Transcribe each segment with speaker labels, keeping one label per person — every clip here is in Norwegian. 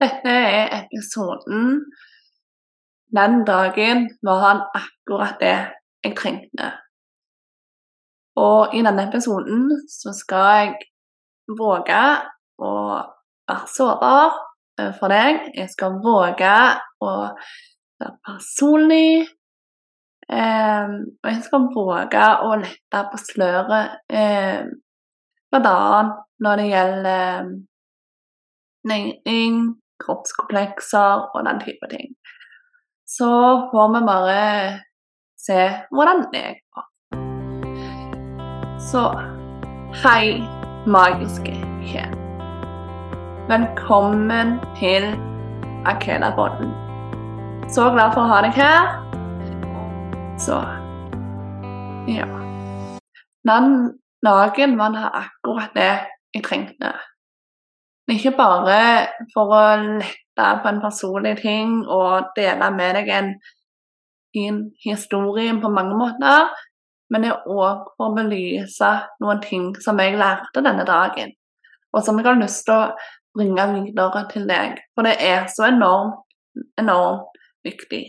Speaker 1: Dette er episoden Den dagen var han akkurat det jeg trengte. Og i denne episoden så skal jeg våge å være sårbar for deg. Jeg skal våge å være personlig. Eh, og jeg skal våge å lette på sløret, eh, bl.a. når det gjelder næring, kroppskomplekser og den type ting. Så får vi bare se hvordan det går. Så hei, magiske sjel. Velkommen til Akela-båten. Så glad for å ha deg her. Så ja. Den dagen var det akkurat det jeg trengte. Ikke bare for å lette på en personlig ting og dele med deg en fin historie på mange måter, men det er òg for å belyse noen ting som jeg lærte denne dagen, og som jeg har lyst til å bringe videre til deg. For det er så enormt, enormt viktig.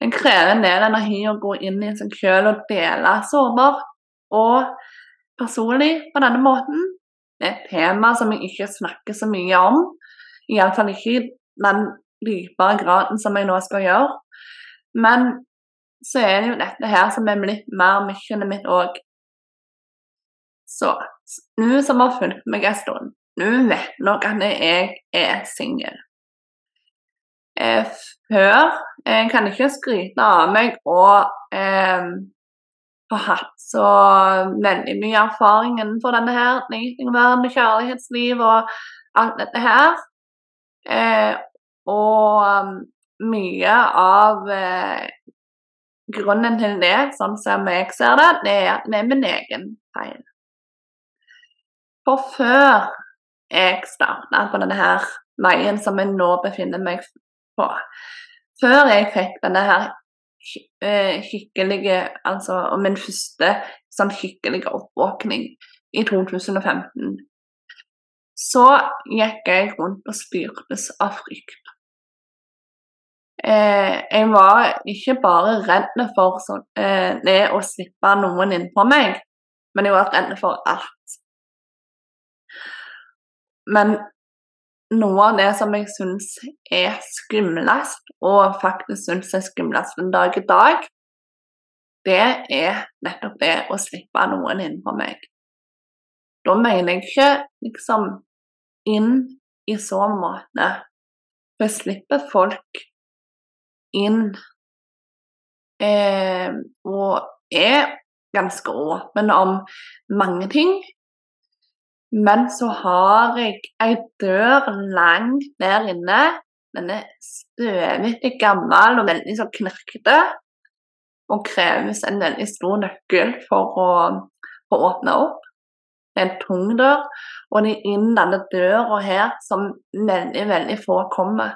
Speaker 1: Det krever en del energi å gå inn i seg selv og dele sårbar og personlig på denne måten. Et tema som jeg ikke snakker så mye om, iallfall ikke i den dypere graden som jeg nå skal gjøre. Men så er det jo dette her som er blitt mer missionet mitt òg. Så nå som har fulgt meg en stund, nå vet nok at jeg er singel. Eh, før Jeg kan ikke skryte av meg og eh, ha hatt så veldig mye erfaring innenfor denne her verden, kjærlighetsliv og alt dette her. Eh, og um, mye av eh, grunnen til det, sånn som jeg ser det, det er at det er min egen feil. For før jeg starta på denne her veien som jeg nå befinner meg på, før jeg fikk denne her skikkelige Altså min første sånn skikkelige oppvåkning i 2015, så gikk jeg rundt og styrtes av frykt. Eh, jeg var ikke bare redd for sånn, eh, det å slippe noen innpå meg, men jeg var redd for alt. Men noe av det som jeg syns er skumlest, og faktisk syns er skumlest en dag i dag, det er nettopp det å slippe noen inn på meg. Da mener jeg ikke liksom inn i så måte. For jeg slipper folk inn eh, og er ganske åpen om mange ting. Men så har jeg ei dør langt der inne. Den er støvete gammel og veldig så knirkete. Og kreves en veldig stor nøkkel for å, for å åpne opp. Det er en tung dør, og det er inn denne døra her som veldig, veldig få kommer.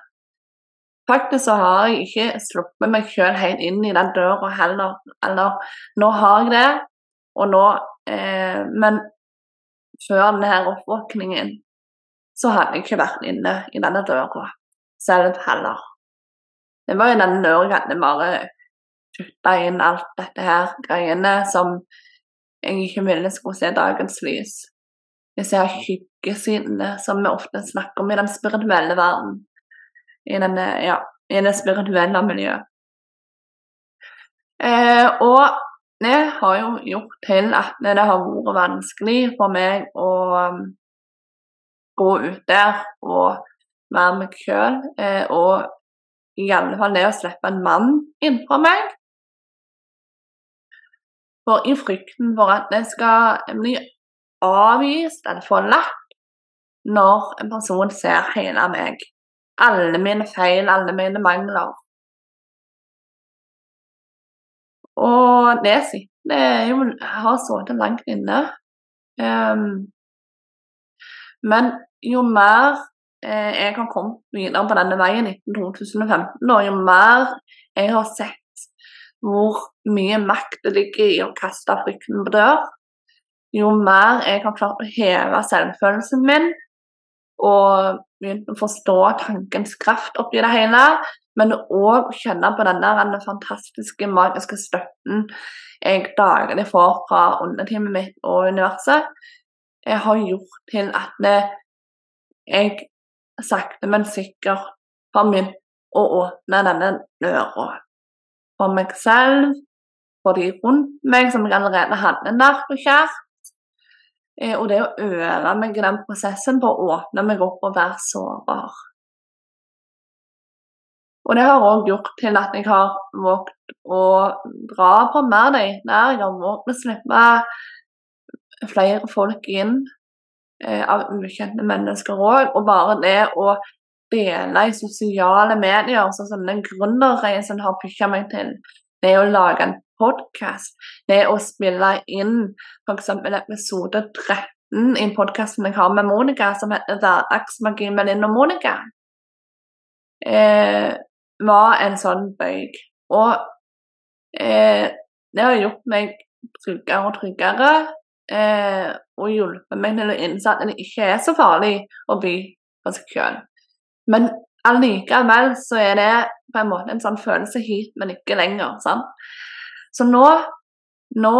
Speaker 1: Faktisk så har jeg ikke sluppet meg sjøl helt inn i den døra heller. Eller nå har jeg det, og nå eh, Men før denne oppvåkningen så hadde jeg ikke vært inne i denne døra selv heller. Det var i denne døra det bare putta inn alt dette her greiene som jeg ikke ville skulle se dagens lys. Disse her skyggesidene som vi ofte snakker om i den spirituelle verden i, denne, ja, i det spirituelle miljøet. Eh, og det har jo gjort til at det har vært vanskelig for meg å um, gå ut der og være meg sjøl, eh, og i alle fall det å slippe en mann innenfor meg. For i frykten for at det skal bli avvist eller forlatt når en person ser hele meg alle mine feil, alle mine mangler. Og det sitter er jo har sittet langt inne. Um, men jo mer eh, jeg har kommet videre på denne veien etter 2015, og jo mer jeg har sett hvor mye makt det ligger i å kaste frykten på dør, jo mer jeg har klart å heve selvfølelsen min, og begynt å forstå tankens kraft oppi det hele. Men òg kjenne på denne, denne fantastiske, magiske støtten jeg daglig får fra underteamet mitt og universet, jeg har gjort til at jeg sakte, men sikkert har begynt å åpne denne døra. For meg selv, for de rundt meg som jeg allerede hadde nært og kjært. Eh, og det å øve meg i den prosessen på å åpne meg opp og være sårbar. Og det har òg gjort til at jeg har våget å dra på mer de der. Jeg har våget å slippe flere folk inn eh, av ukjente mennesker òg. Og bare det å dele i sosiale medier, sånn som den gründerreisen har pusha meg til, det å lage en podkast, det å spille inn f.eks. episode 13 i podkasten jeg har med Monica, som heter 'Hverdagsmagi med Linn og Monica', eh, var en sånn bøyg. Og eh, det har gjort meg tryggere og tryggere. Eh, og hjulpet meg til å innse at det ikke er så farlig å by på seg sjøl. Men allikevel så er det på en måte en sånn følelse hit, men ikke lenger. sant? Så nå, nå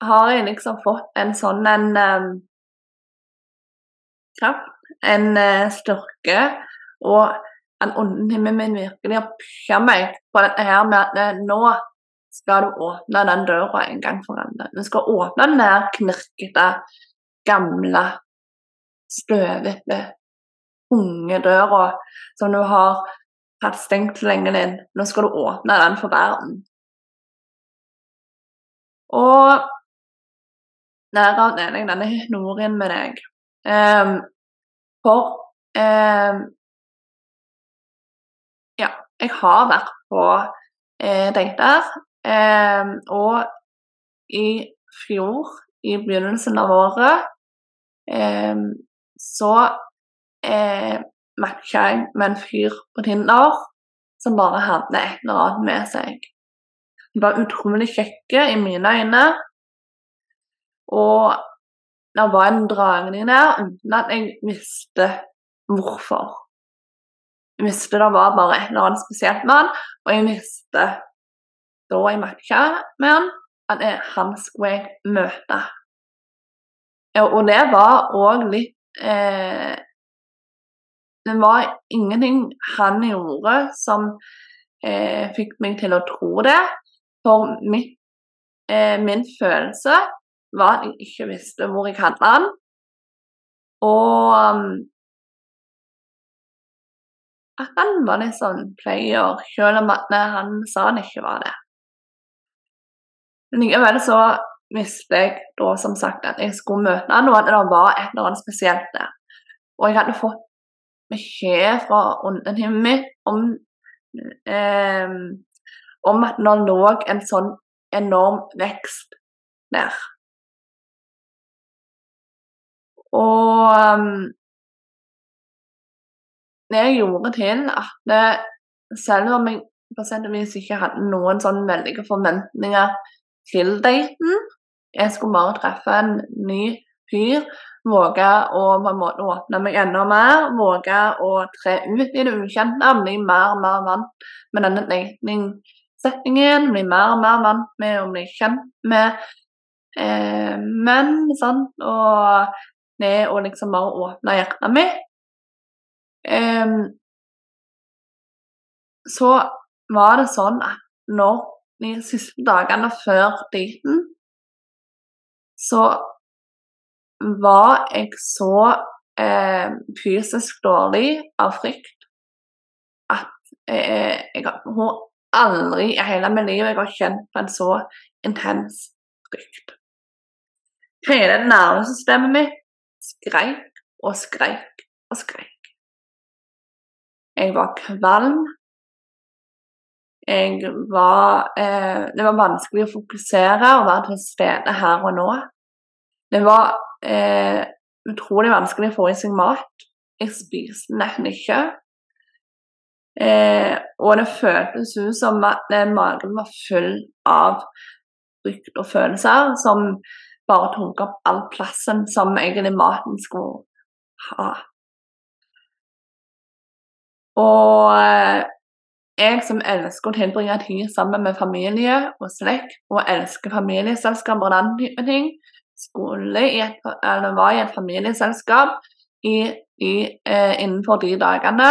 Speaker 1: har jeg liksom fått en sånn en um, kraft, en uh, styrke, og en ånden min virkelig har pusha meg på dette her med at uh, nå skal du åpne den døra en gang for alle. Du skal åpne den der knirkete, gamle, støvete, unge døra som du har hatt stengt lenge din. Nå skal du åpne den for verden. Og derav deler jeg denne historien med deg. Um, for um, Ja, jeg har vært på eh, dater, um, og i fjor, i begynnelsen av året, så eh, matcha jeg med en fyr på Tinder som bare hadde et eller annet med seg. Var utrolig kjekke i mine øyne. Og det var en dragning der uten at jeg visste hvorfor. Jeg visste det var bare et eller annet spesielt med han, og jeg visste da jeg matcha med han, at han skulle jeg møte. Og det var òg litt eh, Det var ingenting han gjorde som eh, fikk meg til å tro det. For mitt, eh, min følelse var at jeg ikke visste hvor jeg hadde den. Og um, at han var litt sånn player, selv om at han sa han ikke var det. Likevel så visste jeg da som sagt at jeg skulle møte han, og at det var et eller annet spesielt der. Og jeg hadde fått beskjed fra ånden min om eh, om at nå lå en sånn enorm vekst der. Og um, det gjorde til at det, selv om jeg på sett og vis ikke hadde noen sånn veldige forventninger til daten Jeg skulle bare treffe en ny fyr, våge å på en måte åpne meg enda mer, våge å tre ut i det ukjente, bli mer og mer vant med denne dating settingen, bli mer og mer vant med å bli kjent med eh, menn. Sant? Og det å liksom bare åpne hjertet mitt. Eh, så var det sånn at når de siste dagene før daten, så var jeg så eh, fysisk dårlig av frykt at eh, jeg, hun aldri i hele mitt liv jeg har kjent på en så intens frykt. Hele nervesystemet mitt skreik og skreik og skreik. Jeg var kvalm. Jeg var eh, Det var vanskelig å fokusere og være til stede her og nå. Det var eh, utrolig vanskelig å få i seg mat. Jeg spiste nesten ikke. Eh, og det føltes ut som at magen var full av frykt og følelser som bare tok opp all plassen som egentlig maten skulle ha. Og eh, jeg som elsker å tilbringe ting sammen med familie og slekt, og elsker familieselskaper og den type ting, skulle i et, eller var i et familieselskap i, i, eh, innenfor de dagene.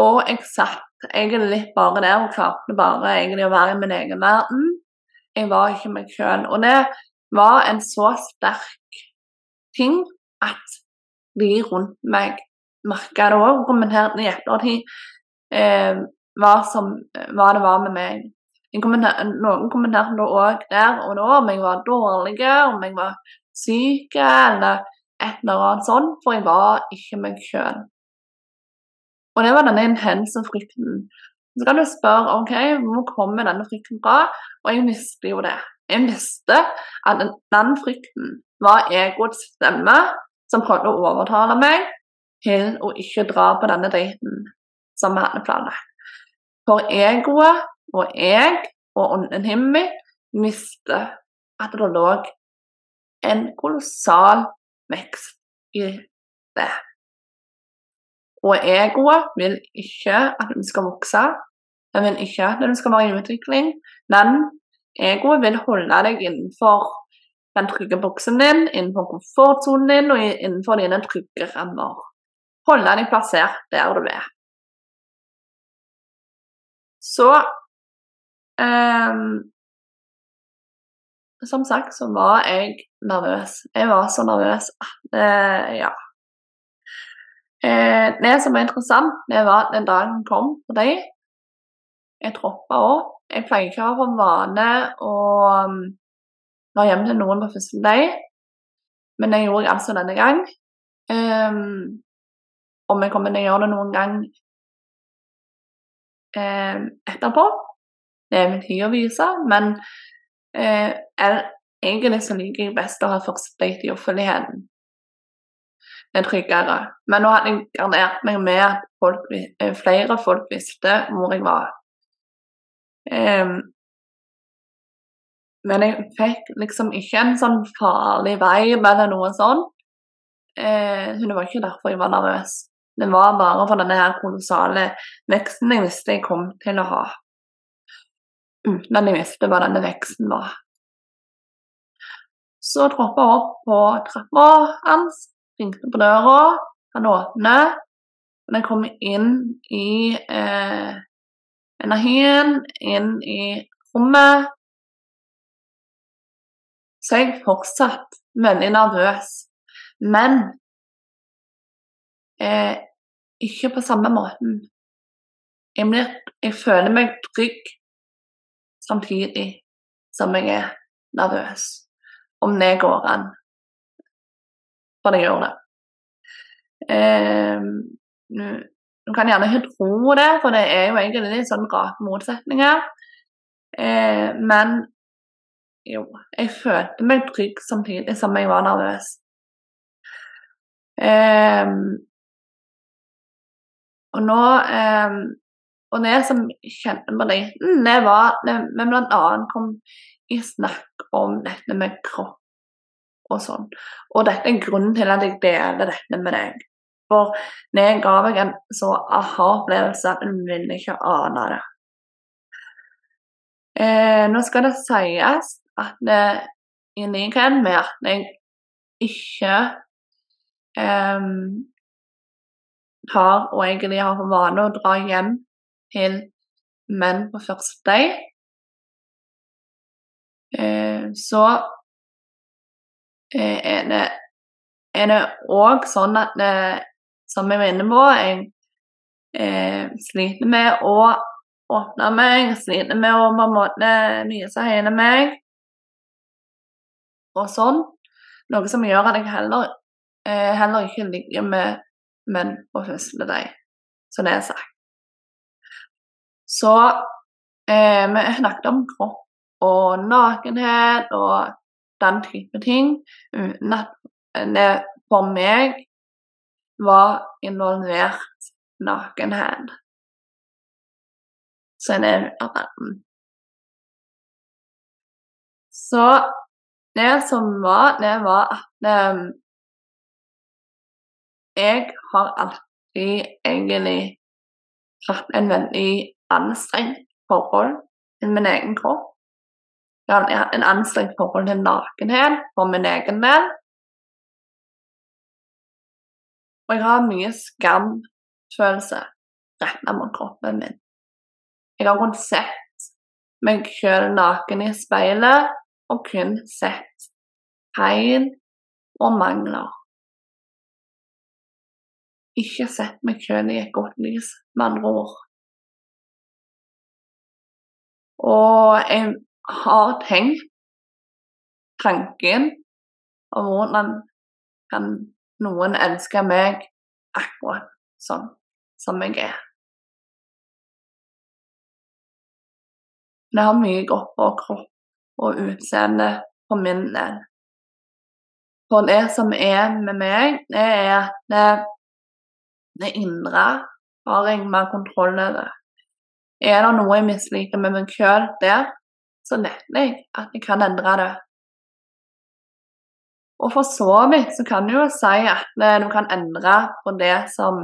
Speaker 1: Og jeg satt egentlig litt bare der og klarte bare egentlig å være i min egen verden. Jeg var ikke meg sjøl. Og det var en så sterk ting at de rundt meg merka det òg, kommenterte i ettertid eh, hva, som, hva det var med meg. Kommenter, noen kommenterte det òg der og da om jeg var dårlig, om jeg var syk eller et eller annet sånt, for jeg var ikke meg sjøl. Og det var denne intense frykten. Så kan du spørre ok, hvor kommer denne frykten fra, og jeg visste jo det. Jeg visste at den frykten var egoets stemme som prøvde å overtale meg til å ikke dra på denne daten som vi hadde planlagt. For egoet og jeg og ånden himmel visste at det lå en kolossal vekst i det. Og egoet vil ikke at du skal vokse, det vil ikke at du skal være i utvikling. Men egoet vil holde deg innenfor den trygge boksen din, innenfor komfortsonen din og innenfor dine trygge rammer. Holde deg plassert der du er. Så um, Som sagt så var jeg nervøs. Jeg var så nervøs at uh, ja. Eh, det som var interessant, det var at den dagen kom for deg. Jeg troppa opp. Jeg pleier ikke å ha for vane å um, hjemme hjem til noen på første dag, men det gjorde jeg altså denne gang. Um, om jeg kommer til å gjøre det noen gang um, etterpå, det er vel tid å vise, men uh, egentlig så liker jeg best å ha første date i offentligheten er tryggere. Men nå hadde jeg garnert meg med at folk, eh, flere folk visste hvor jeg var. Um, men jeg fikk liksom ikke en sånn farlig vibe eller noe sånt. Eh, det var ikke derfor jeg var nervøs. Det var bare for denne her kolossale veksten jeg visste jeg kom til å ha. Uten at jeg visste hva denne veksten var. Så troppa jeg opp på trappa hans ringte på døra, han åpner. Og jeg kommer inn i eh, energien, inn i rommet, så er jeg fortsatt veldig nervøs. Men eh, ikke på samme måten. Jeg, blir, jeg føler meg trygg samtidig som jeg er nervøs. Om det går an for det gjør det. Eh, du kan gjerne ikke tro det, for det er jo egentlig litt sånn rake motsetninger. Eh, men jo, jeg følte meg trygg samtidig som jeg var nervøs. Eh, og nå eh, Og det som kjente på det, det var det vi bl.a. kom i snakk om dette med kropp og sånn. Og dette er grunnen til at jeg deler dette med deg. For når jeg ga meg en så aha-opplevelse at jeg ikke ane det. Eh, nå skal det sies at det, i likhet med at jeg ikke eh, har, og egentlig har for vane å dra hjem til menn på første date, eh, så Eh, er det er det òg sånn at det, som jeg var inne på, jeg eh, sliter med å åpne meg, sliter med å på en måte nyse hele meg og sånn. Noe som gjør at jeg heller, eh, heller ikke ligger med menn på første dag, så det er sagt. Så eh, vi snakket om kropp og nakenhet og den type ting, uten at det for meg var involvert nakenhet. Så det er verden. Så det som var, det var at um, jeg har alltid egentlig hatt en veldig anstrengt forhold til min egen kropp. Jeg har en anstrengt forhold til nakenhet for min egen del. Og jeg har mye skamfølelse rettet mot kroppen min. Jeg har kun sett meg sjøl naken i speilet og kun sett feil og mangler. Ikke sett meg sjøl i et godt lys, med andre ord. Og jeg har tenkt tanken om hvordan kan noen elske meg akkurat sånn som jeg er. Det har mye gått på kropp og utseende for min del. For det som er med meg, det er at det, det indre har jeg mer kontroll over. Er det noe jeg misliker med meg sjøl der, så vet jeg at jeg kan endre det. Og for så vidt så kan du jo si at du kan endre på det som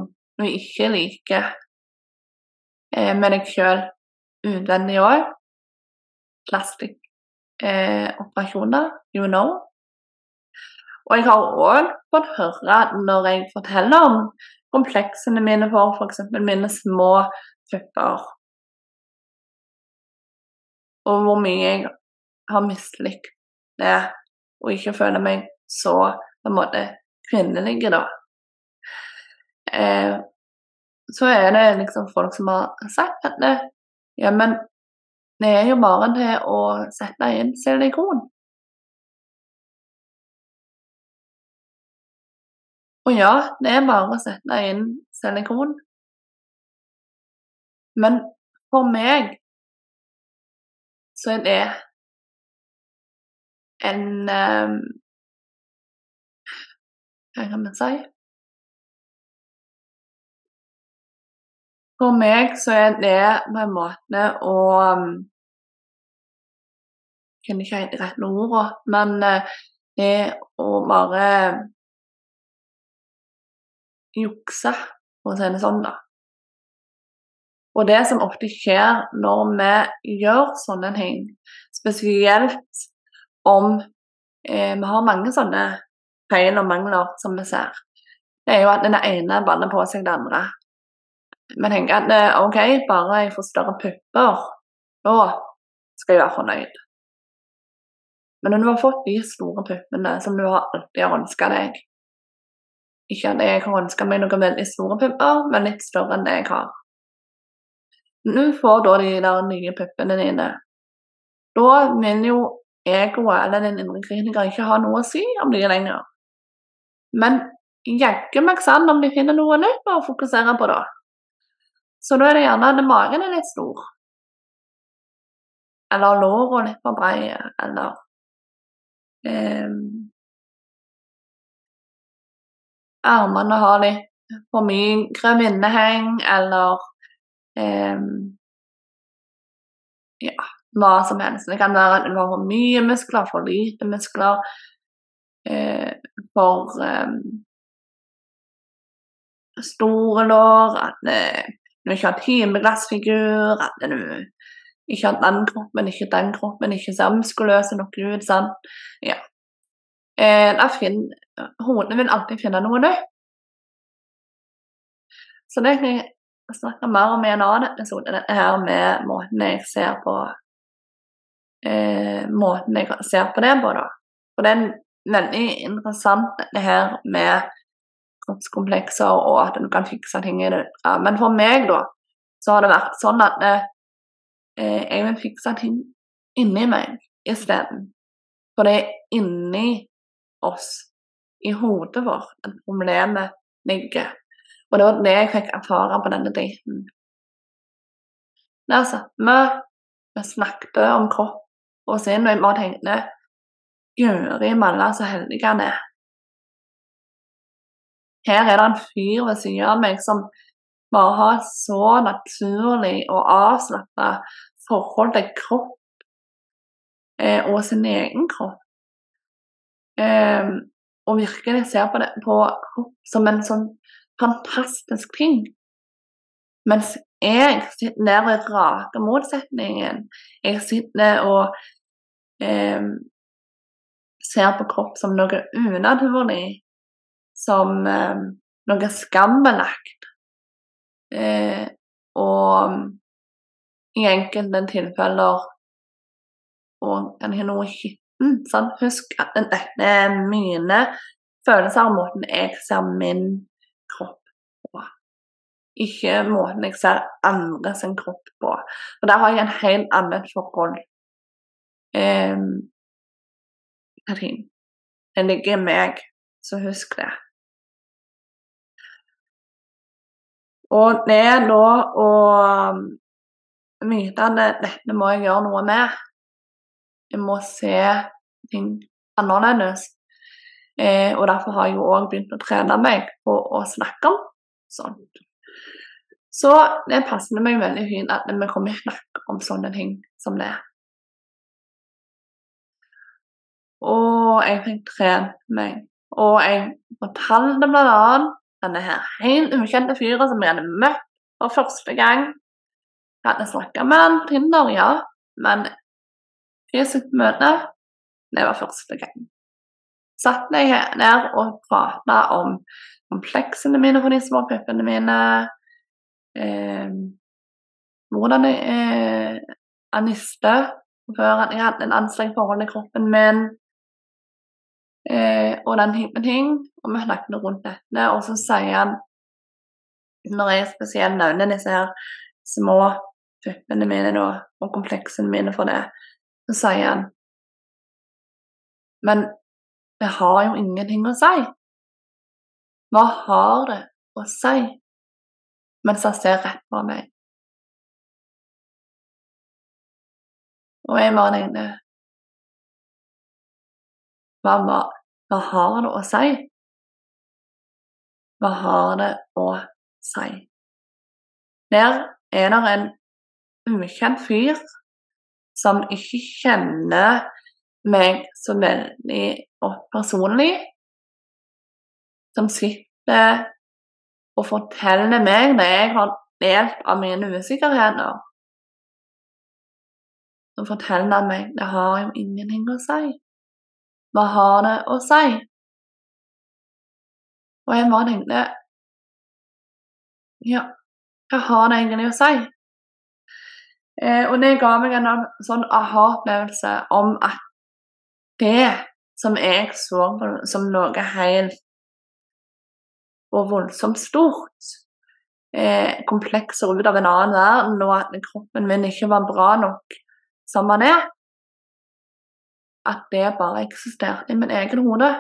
Speaker 1: du ikke liker eh, med deg sjøl utvendig òg plastikkoperasjoner, eh, you know. Og jeg har òg fått høre når jeg forteller om kompleksene mine for f.eks. mine små pupper, og hvor mye jeg har mislikt det, og ikke føler meg så på en måte kvinnelig, da. Eh, så er det liksom folk som har sagt at det, ja, men det er jo bare til å sette inn silikon. Og ja, det er bare å sette inn silikon. Men for meg så er det en um, Hva kan man si? For meg så er det på en måte å Jeg kjenner ikke helt rett ordene, men uh, det å bare jukse, for å si det sånn, da. Og det som ofte skjer når vi gjør sånne ting, spesielt om eh, vi har mange sånne feil og mangler som vi ser, det er jo at den ene banner på seg det andre. Vi tenker at eh, OK, bare jeg får større pupper, da skal jeg være fornøyd. Men når du har fått de store puppene som du alltid har ønska deg Ikke at jeg har ønska meg noen veldig store pupper, men litt større enn det jeg har. Du får da de der nye puppene dine, da vil jo egoet eller den indre kritiker ikke ha noe å si om de lenger. Men jaggu meg sann om de finner noe nytt å fokusere på, da. Så da er det gjerne at magen er litt stor. Eller låra litt for breie, eller eh, Armene har litt for mye minneheng, eller eh, Ja, hva som helst. Det kan være at har for mye muskler, for lite muskler, eh, for eh, store lår, at eh, du ikke har timeglassfigur, at du ikke har den kroppen, ikke den kroppen, ikke ser muskuløs nok ut. sant? Ja. Eh, hodene vil alltid finne noe nytt. Så det kan jeg snakke mer om i en annen episode, dette her med måten jeg ser på eh, måten jeg ser på det på, da. For det er veldig interessant, det her med kroppskomplekser, og at du kan fikse ting i det. Ja, men for meg, da, så har det vært sånn at eh, jeg vil fikse ting inni meg isteden. For det er inni oss, i hodet vårt, at problemet ligger. Og det var det jeg fikk erfare på denne daten. Der satt vi, vi snakket om kropp og sinn, og jeg bare tenkte Guri malla, så heldig han er. Her er det en fyr ved siden av meg som bare har så naturlig og avslappa forhold til kropp eh, og sin egen kropp. Eh, og virkelig ser på det på kropp som en sånn fantastisk ting. Mens jeg sitter der og raker motsetningen. Jeg sitter og eh, ser på kropp som noe unaturlig, som eh, noe skambelagt. Eh, og i enkelte tilfeller og en har noe skitten. Sånn. Husk at dette er mine følelser og måten jeg ser min kropp på. Ikke måten jeg ser andre sin kropp på. Og der har jeg en helt annet forhold um, til. Det ligger i meg, så husk det. Og det er nå å vite at dette må jeg gjøre noe med. Jeg må se ting annerledes. Eh, og derfor har jeg òg begynt å trene meg på å snakke om sånt. Så det passer meg veldig fint at vi kommer til å snakke om sånne ting som det. Og jeg fikk trent meg. Og jeg fortalte annet denne her helt ukjente fyren som jeg hadde møtt for første gang. Jeg hadde snakka med han Tinder, ja, men fysisk møte, det var første gang. Satt meg ned og prata om kompleksene mine for de små puppene mine. Eh, hvordan jeg eh, visste før jeg hadde en anstrengt forhold til kroppen min. Eh, og den type ting. Og vi snakket rundt dette, og så sier han, når jeg spesielt nevner disse her små puppene mine da, og kompleksene mine for det, så sier han Men det har jo ingenting å si. Hva har det å si? Mens han ser rett på meg. Og jeg bare tenkte hva, hva, hva har det å si? Hva har det å si? Der er det en ukjent fyr som ikke kjenner meg så veldig opp personlig, som sitter og forteller meg når jeg har delt av mine usikkerheter, så forteller meg det har jo ingenting å si. Hva har det å si? Og jeg bare tenkte Ja, hva har det egentlig å si? Eh, og det ga meg en sånn aha-opplevelse om at det som jeg så som noe helt og voldsomt stort, eh, komplekser ut av en annen verden, og at kroppen min ikke var bra nok som den er, at det bare eksisterte i min egen hode.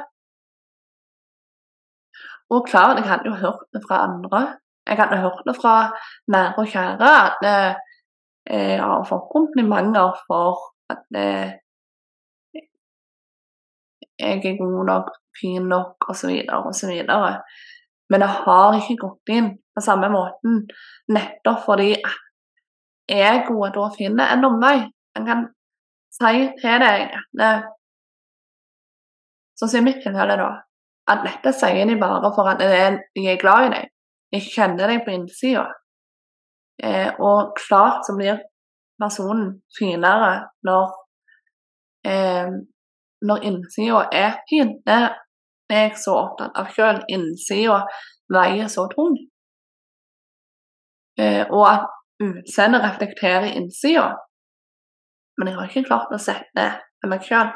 Speaker 1: Og klart, jeg hadde jo hørt det fra andre. Jeg hadde hørt det fra nære og kjære at eh, jeg har fått komplimenter for at eh, jeg er god nok, fin nok, osv., osv. Men det har ikke gått inn på samme måten, nettopp fordi egoet da finner en omvei. En kan si til deg at Sånn som i mitt tilfelle, da. At dette sier de bare for at de er glad i deg. De kjenner deg på innsida. Eh, og klart så blir personen finere når eh, når innsida er fin. Det er jeg så opptatt av sjøl. Innsida veier så tung. Eh, og at utseendet reflekterer innsida. Men jeg har ikke klart å sette det meg sjøl.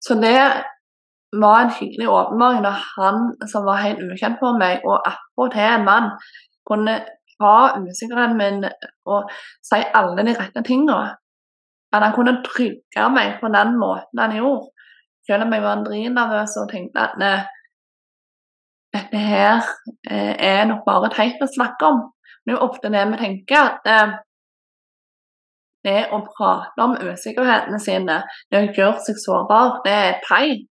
Speaker 1: Så det var en skikkelig åpenbaring da han som var helt ukjent for meg, og attpåtil en mann, kunne ta usikkerheten min og si alle de rette tingene. At han kunne trygge meg på den måten han gjorde. Selv om jeg var dritnervøs og tenkte at ne, dette her eh, er nok bare teit å snakke om. Det er jo ofte det vi tenker, at eh, det å prate om usikkerhetene sine, det å gjøre seg sårbar, det er teit.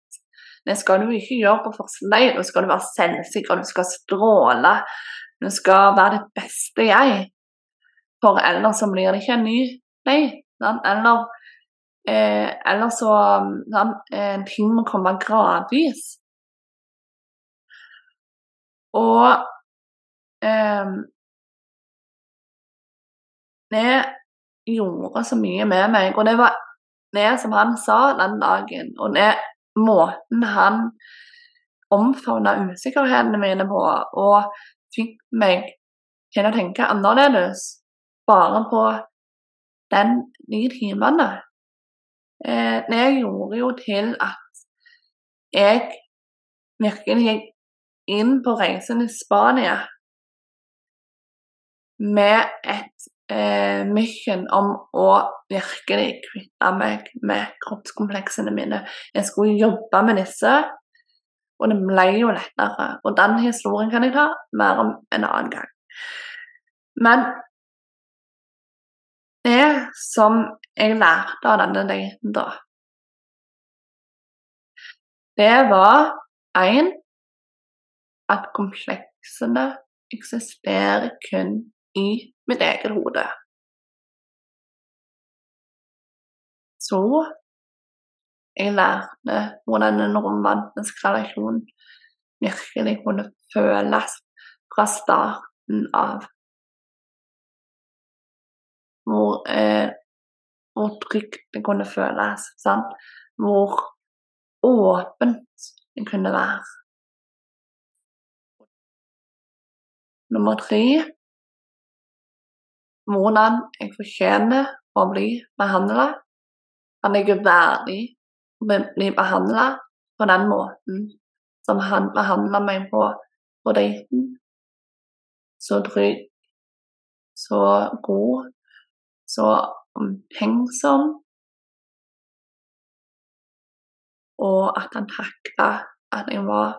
Speaker 1: Det skal du ikke gjøre på første date. Da skal du være selvsikker, du skal stråle. Du skal være det beste jeg. For ellers så blir det ikke en ny date. Eller eh, eller så sånn, ting må komme gradvis. Og det gjorde så mye med meg. Og det var det som han sa den dagen, og det måten han omfavna usikkerhetene mine på, og fikk meg til å tenke annerledes bare på den, de timene. Eh, det gjorde jo til at jeg virkelig gikk inn på reisen i Spania med et eh, mission om å virkelig kvitte meg med kroppskompleksene mine. Jeg skulle jobbe med disse, og det ble jo lettere. Og den historien kan jeg ta mer om en annen gang. Men som jeg lærte av denne daten, da Det var én at kompleksene eksisterer kun i mitt eget hode. Så jeg lærte hvordan en romantisk relasjon virkelig kunne føles fra starten av. Hvor, eh, hvor trygt det kunne føles. Sant? Hvor åpent det kunne være. Nummer tre hvordan jeg fortjener å bli behandla. Han er ikke verdig å bli behandla på den måten som han behandla meg på på daten. Så trygg, så god, så omtenksom. Og at han takla at jeg var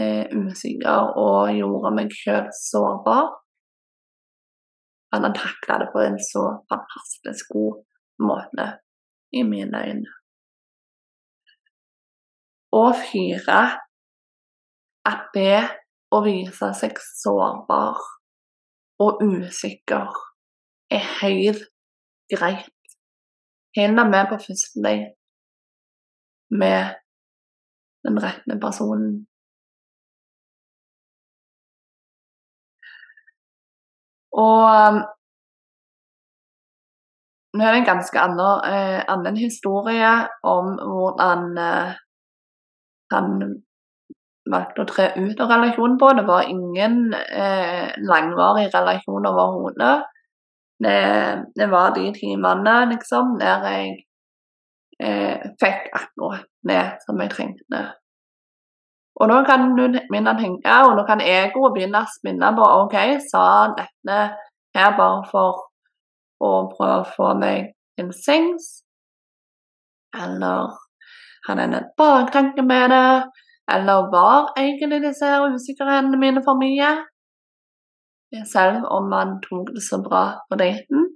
Speaker 1: eh, usikker og gjorde meg sjøl sårbar at han takla det på en så fantastisk god måte i mine øyne. Og fire at det å vise seg sårbar og usikker er helt greit. Helt med på første date med den rette personen. Og um, nå er det en ganske annen, eh, annen historie om hvordan eh, han valgte å tre ut av relasjonen på. Det var ingen eh, langvarig relasjon overhodet. Det, det var de timene, liksom, der jeg eh, fikk akkurat det som jeg trengte. Og nå kan du begynne tenke, og nå kan egoet begynne å spinne på OK, sa dette her bare for å prøve å få meg til sengs? Eller hadde en baktanke med det? Eller var egentlig disse usikkerhetene mine for mye? Selv om man tok det så bra på daten.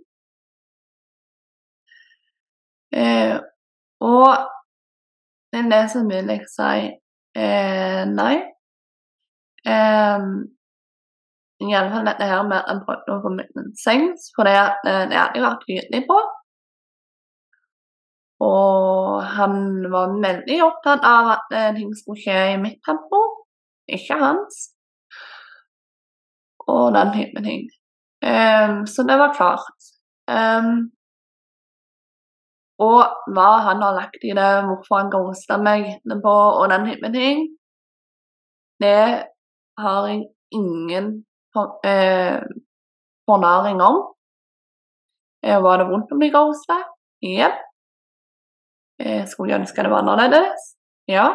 Speaker 1: Eh, og er det som vil jeg si Eh, nei. Eh, Iallfall dette her med at en prøvde å komme meg en seng, for det, eh, det hadde jeg vært tydelig på. Og han var veldig opptatt av at eh, ting skulle skje i mitt tempo, ikke hans. Og den typen ting. Um, så det var klart. Um, og hva han har lagt i det, hvorfor han ghosta meg etterpå og den typen ting, det har jeg ingen eh, fornaring om. Eh, var det vondt å bli ghosta? Jepp. Eh, skulle jeg ønske det var annerledes? Ja.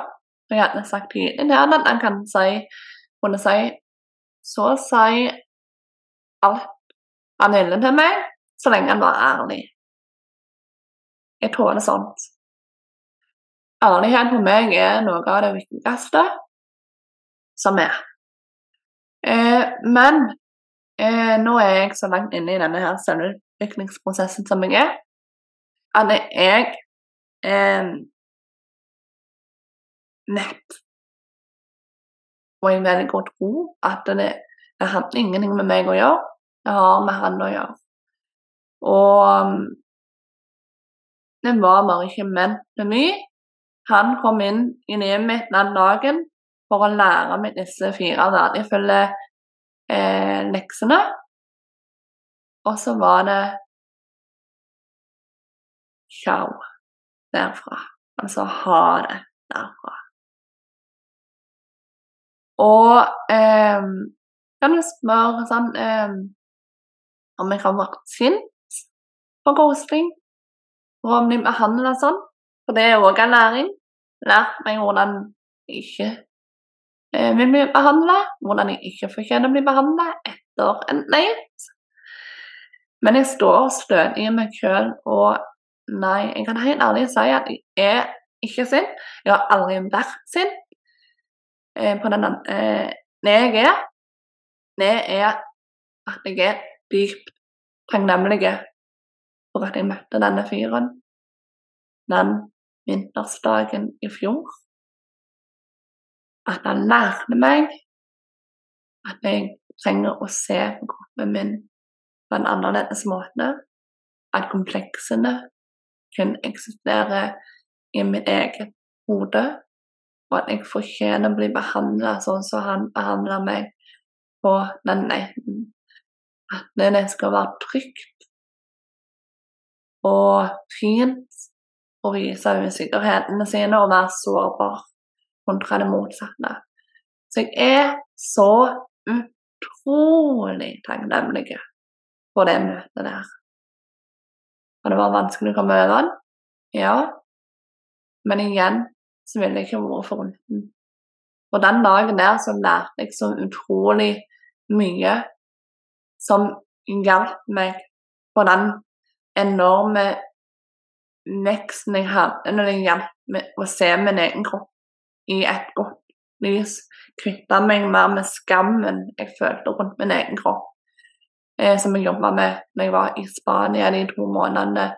Speaker 1: Og jeg hadde sagt til til han at han kan si, kunne si så å si alt han ville til meg, så lenge han var ærlig. Jeg tåler sånt. Ærlighet for meg er noe av det viktigste som er. Eh, men eh, nå er jeg så langt inne i denne her selvutviklingsprosessen som jeg er, at jeg eh, nett Og jeg velger å tro at det, det har ingenting med meg å gjøre, det har med han å gjøre. Og det var bare ikke ment til mye. Han kom inn i livet mitt den dagen for å lære meg disse fire verdifulle eh, leksene. Og så var det ciao derfra. Altså ha det derfra. Og eh, kan du spørre sånn eh, om jeg har vært sint på ghosting, og om de behandler sånn. For det er òg en læring. Lært meg hvordan jeg ikke eh, vil bli behandla, hvordan jeg ikke fortjener å bli behandla etter en date. Men jeg står stødig i meg sjøl, og nei, jeg kan helt ærlig si at jeg er ikke sint. Jeg har aldri vært sint. Eh, på den eh, Det jeg er, det er at jeg er dypt takknemlig for at jeg møtte denne fyren den vintersdagen i fjor. At han lærte meg at jeg trenger å se på kroppen min på en annerledes måte. At kompleksene kun eksisterer i mitt eget hode, og at jeg fortjener å bli behandla sånn som han behandler meg på den netten. At det skal være trygt og fint å vise usikkerhetene sine og være sårbar kontra det motsatte. Så jeg er så utrolig takknemlig for det møtet der. Og det var vanskelig å komme over den, ja. Men igjen så ville jeg ikke vært foruten. Og den dagen der så lærte jeg så utrolig mye som hjalp meg på den enorme veksten jeg hadde når det hjalp meg å se min egen kropp i et godt lys. Kvitte meg mer med skammen jeg følte rundt min egen kropp, eh, som jeg jobba med når jeg var i Spania de to månedene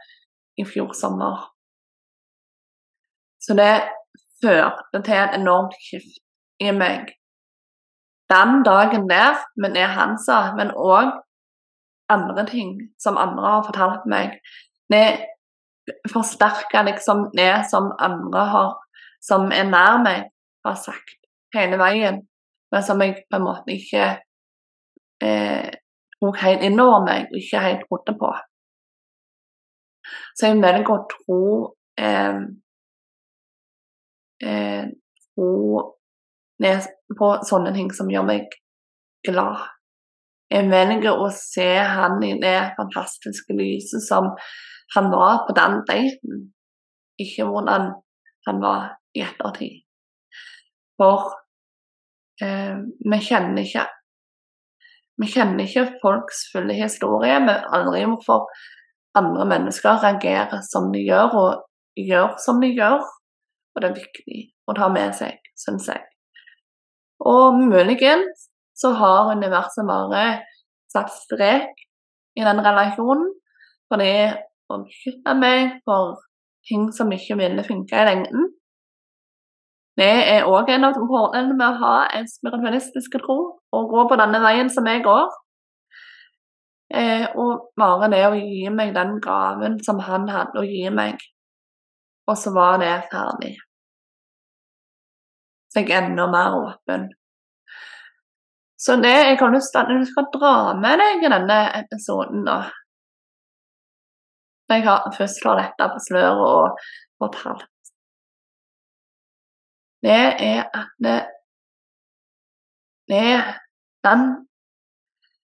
Speaker 1: i fjor sommer. Så det førte til et enormt skift i meg. Den dagen der, med er han men òg andre ting som andre har fortalt meg, det forsterker liksom det som andre har, som er nær meg, har sagt hele veien, men som jeg på en måte ikke eh, tok helt innover meg ikke helt trodde på. Så jeg velger å tro eh, eh, tro på sånne ting som gjør meg glad. Jeg velger å se han i det fantastiske lyset som han var på den daten, ikke hvordan han var i ettertid. For eh, vi kjenner ikke vi kjenner ikke folks fulle historie. Vi aldri hvorfor andre mennesker reagerer som de gjør, og gjør som de gjør. Og det er viktig å ta med seg, syns jeg. Og muligens så har universet bare satt strek i den relasjonen fordi å beskytte meg for ting som ikke ville funke i lengden. Det er òg en av fordelene med å ha en spiritualistisk tro og gå på denne veien som jeg går. Eh, og bare det å gi meg den gaven som han hadde å gi meg, og så var det ferdig. Så jeg er enda mer åpen. Så det jeg til at du skal dra med deg i denne episoden, da Når jeg har først har dette på sløret og fortalt Det er at det, det er den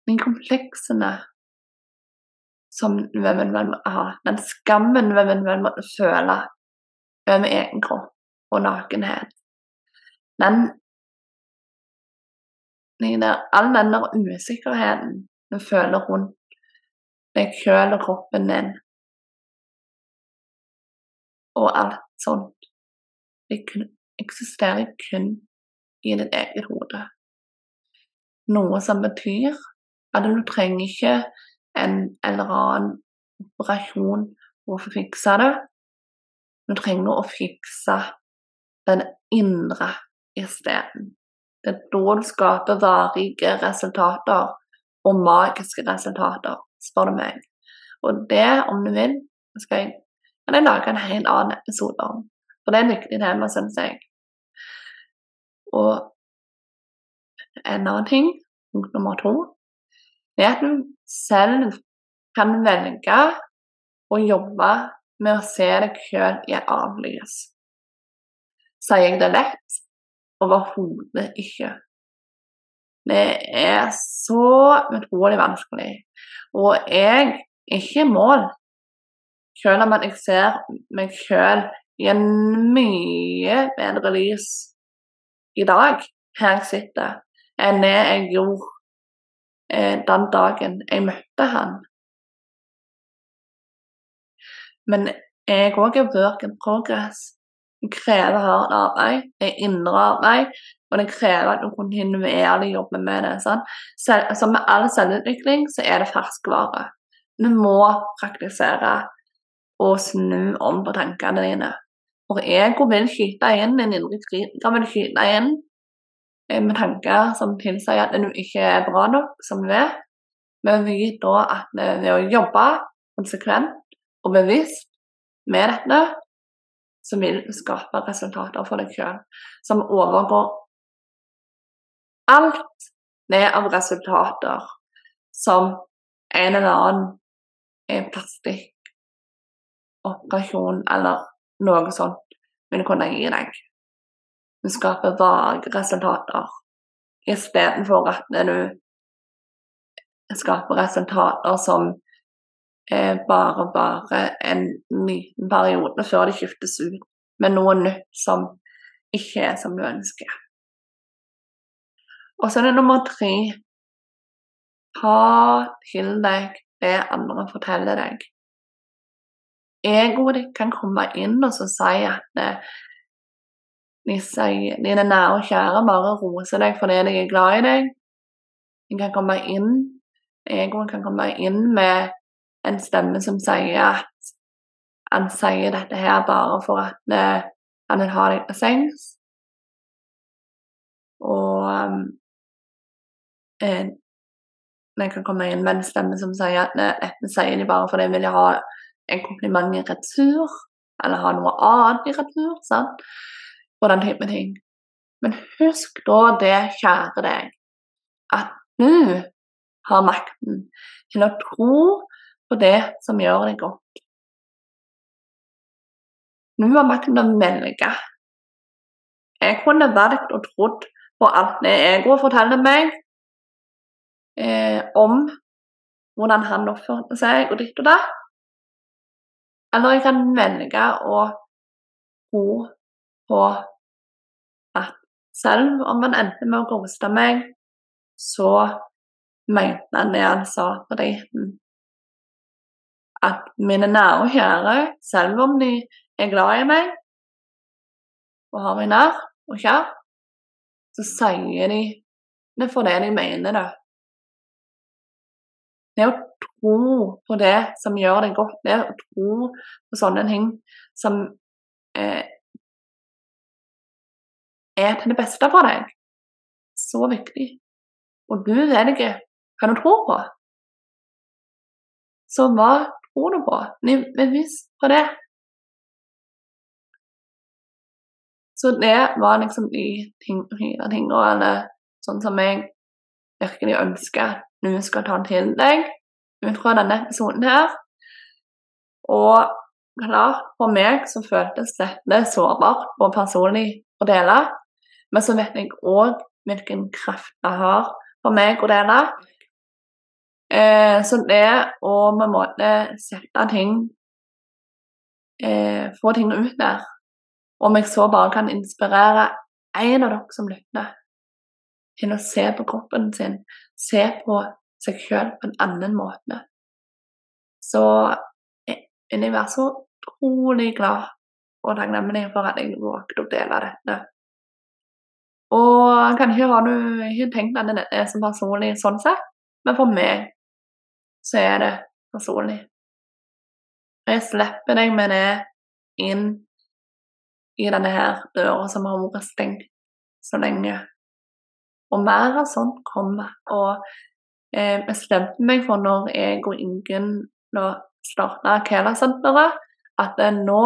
Speaker 1: de kompleksene som vi må ha, den skammen vi må føle over egen kropp og nakenhet, den all den der usikkerheten du føler rundt deg sjøl og kroppen din, og alt sånt, det eksisterer kun i ditt eget hode. Noe som betyr at du trenger ikke en eller annen operasjon for å fikse det. Du trenger å fikse den indre isteden. Det er da du skaper varige resultater og magiske resultater, spør du meg. Og det, om du vil, skal jeg kan jeg lage en helt annen episode om. For det er et viktig tema, syns jeg. Og en annen ting, punkt nummer to, er at du selv kan velge å jobbe med å se deg sjøl annet lys. Sier jeg det lett? Overhodet ikke. Det er så utrolig vanskelig. Og jeg er ikke i mål, selv om jeg ser meg sjøl i en mye bedre lys i dag, her jeg sitter, enn det jeg gjorde eh, den dagen jeg møtte han. Men jeg òg er work in progress. Det krever hardt arbeid, det er indre arbeid, og det krever at du kontinuerlig jobber med det. Sånn. Altså med all selvutvikling så er det ferskvare. Du må praktisere og snu om på tankene dine. For ego vil skyte inn, din indre kritiker vil skyte inn eh, med tanker som tilsier at du ikke er bra nok som du er. Men vi vet da at ved å jobbe konsekvent og bevisst med dette, så vil skape resultater for deg sjøl som overgår alt ned av resultater som en eller annen plastikkoperasjon eller noe sånt vil kunne gi deg. Du skaper vage resultater istedenfor at du skaper resultater som er bare bare en liten periode før de skiftes ut med noe nytt som ikke er som du ønsker. Og så er det nummer tre ha til deg det andre forteller deg. Egoet ditt kan komme inn og si at det, de sier, dine nære og kjære bare roser deg fordi de er glad i deg. De kan komme inn, Egoet kan komme inn med en stemme som sier at han sier dette her bare for at eh, han vil ha deg til sengs. Og um, en, jeg kan komme inn med en stemme som sier at dette sier de bare fordi de vil ha en kompliment i retur, eller ha noe annet i retur, sant? og den type ting. Men husk da det, kjære deg, at du har makten til å tro på det som gjør deg godt. Nå har makten til å velge. Jeg kunne valgt og trodd på alt det egoet forteller meg, eh, om hvordan han oppførte seg og ditt og datt. Eller jeg kan velge å tro på at selv om han endte med å roste meg, så mente han det han sa på daten. At mine nære og kjære, selv om de er glad i meg og har meg nær og kjær, så sier de det for det de mener det. Det å tro på det som gjør deg godt, det å tro på sånne ting som eh, er til det beste for deg, så viktig. Og du velger hva du tror på. Så hva du på? Bevisst på det. Så det var liksom de ting, fire tingene, sånn som jeg virkelig ønsker du skal ta til deg ut fra denne episoden her. Og klart, for meg så føltes dette sårbart og personlig å dele. Men så vet jeg òg hvilken kraft det har for meg å dele. Eh, så det å på en måte sette ting eh, Få ting ut der, om jeg så bare kan inspirere en av dere som lytter, til å se på kroppen sin, se på seg sjøl på en annen måte. Så vil jeg være så utrolig glad og takknemlig for at jeg våget å dele dette. Og kanskje har du ikke tenkt at det er så personlig sånn sett, men for meg så er det personlig. Jeg slipper deg med det inn i denne her døra som har vært stengt så lenge. Og mer av sånt kommer. Og eh, bestemte meg for når jeg og Ingunn starta Kela-senteret, at nå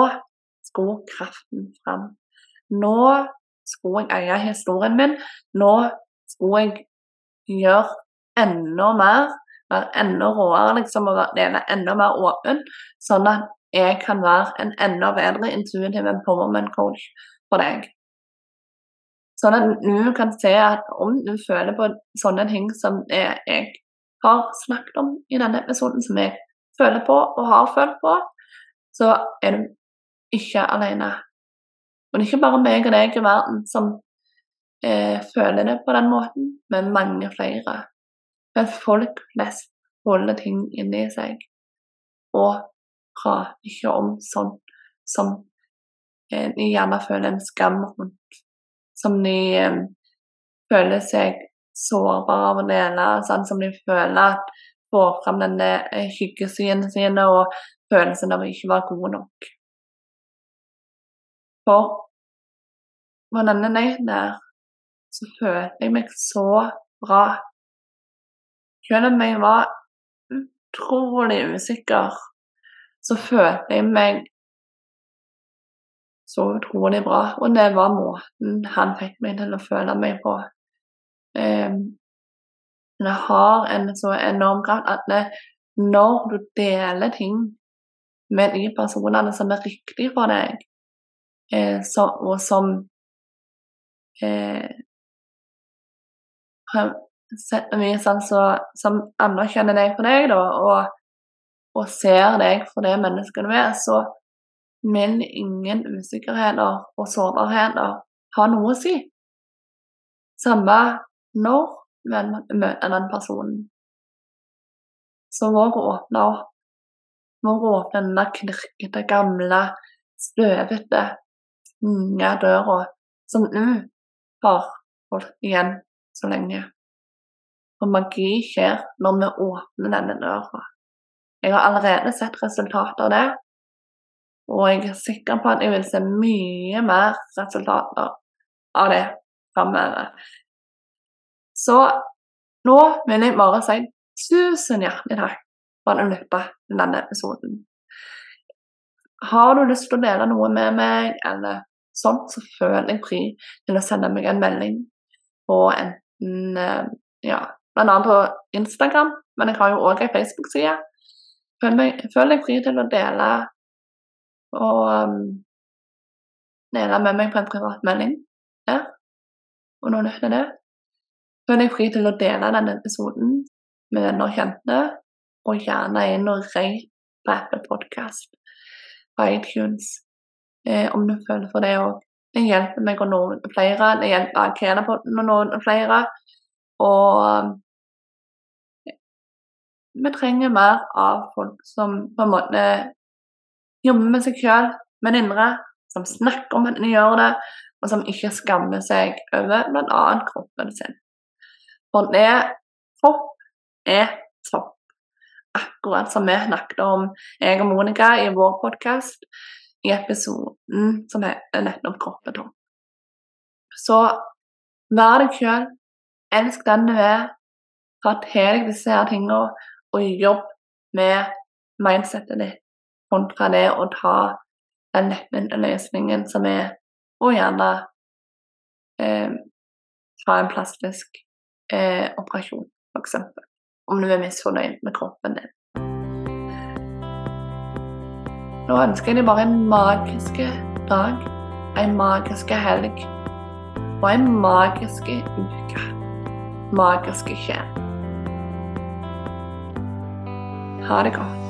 Speaker 1: skulle kraften fram. Nå skulle jeg eie historien min. Nå skulle jeg gjøre enda mer, være enda råere liksom, og dele enda mer åpen, sånn at jeg kan være en enda bedre intuitiv empowerment coach for deg. Sånn at du kan se at om du føler på sånne ting som jeg har snakket om i denne episoden, som jeg føler på og har følt på, så er du ikke alene. Og det er ikke bare meg og deg i verden som eh, føler det på den måten, men mange flere. Men folk flest holder ting inni seg og prater ikke om sånn som en de gjerne føler en skam rundt. Som de um, føler seg sårbare av å dele, sånn som de føler at får fram denne hyggesynet sine og følelsen av å ikke være gode nok. For på denne nøyden der så føler jeg meg så bra. Selv om jeg var utrolig usikker, så følte jeg meg så utrolig bra. Og det var måten han fikk meg til å føle meg på. Um, det har en så enorm kraft at når du deler ting med de personene som er riktige for deg, eh, og som eh, mye sånn så, som anerkjenner deg for deg, da, og, og, ser deg for det mennesket du er, så vil ingen usikkerheter og sårbarheter ha noe å si. Samme når man møter den personen. Så våg å åpne opp. Våg å åpne den knirkete, gamle, støvete, unge døra som du har holdt igjen så lenge. Og magi skjer når vi åpner denne døra. Jeg har allerede sett resultater av det, og jeg er sikker på at jeg vil se mye mer resultater av det framover. Så nå vil jeg bare si tusen hjertelig takk for at du lytta denne episoden. Har du lyst til å dele noe med meg, eller sånn, så føler jeg fri til å sende meg en melding på enten eh, ja, annet på Instagram, men jeg har jo òg ei Facebook-side. Føler deg fri til å dele og um, dele med meg på en privat melding der. Og noen nytt er det. Føler deg fri til å dele denne episoden med venner og kjente, og gjerne inn og rate på Apple Podcast på iTunes eh, om du føler for det òg. Det hjelper meg å nå flere, det hjelper Akenapotten å nå flere. Og vi trenger mer av folk som på en måte jobber med seg sjøl, med det indre, som snakker om at de gjør det, og som ikke skammer seg over bl.a. kroppen sin. For det topp er topp. Akkurat som vi snakket om, jeg og Monica, i vår podkast i episoden som heter nettopp 'Kroppen tom'. Så vær deg sjøl, elsk den du er, ta til deg disse her tingene og jobb med mindsettet ditt kontra det å ta den lettvinte løsningen som er å gjerne eh, ta en plastisk eh, operasjon, f.eks. Om du er misfornøyd med kroppen din. Nå ønsker jeg deg bare en magisk dag, en magisk helg og en magisk uke. Magiske skje. Ha det godt.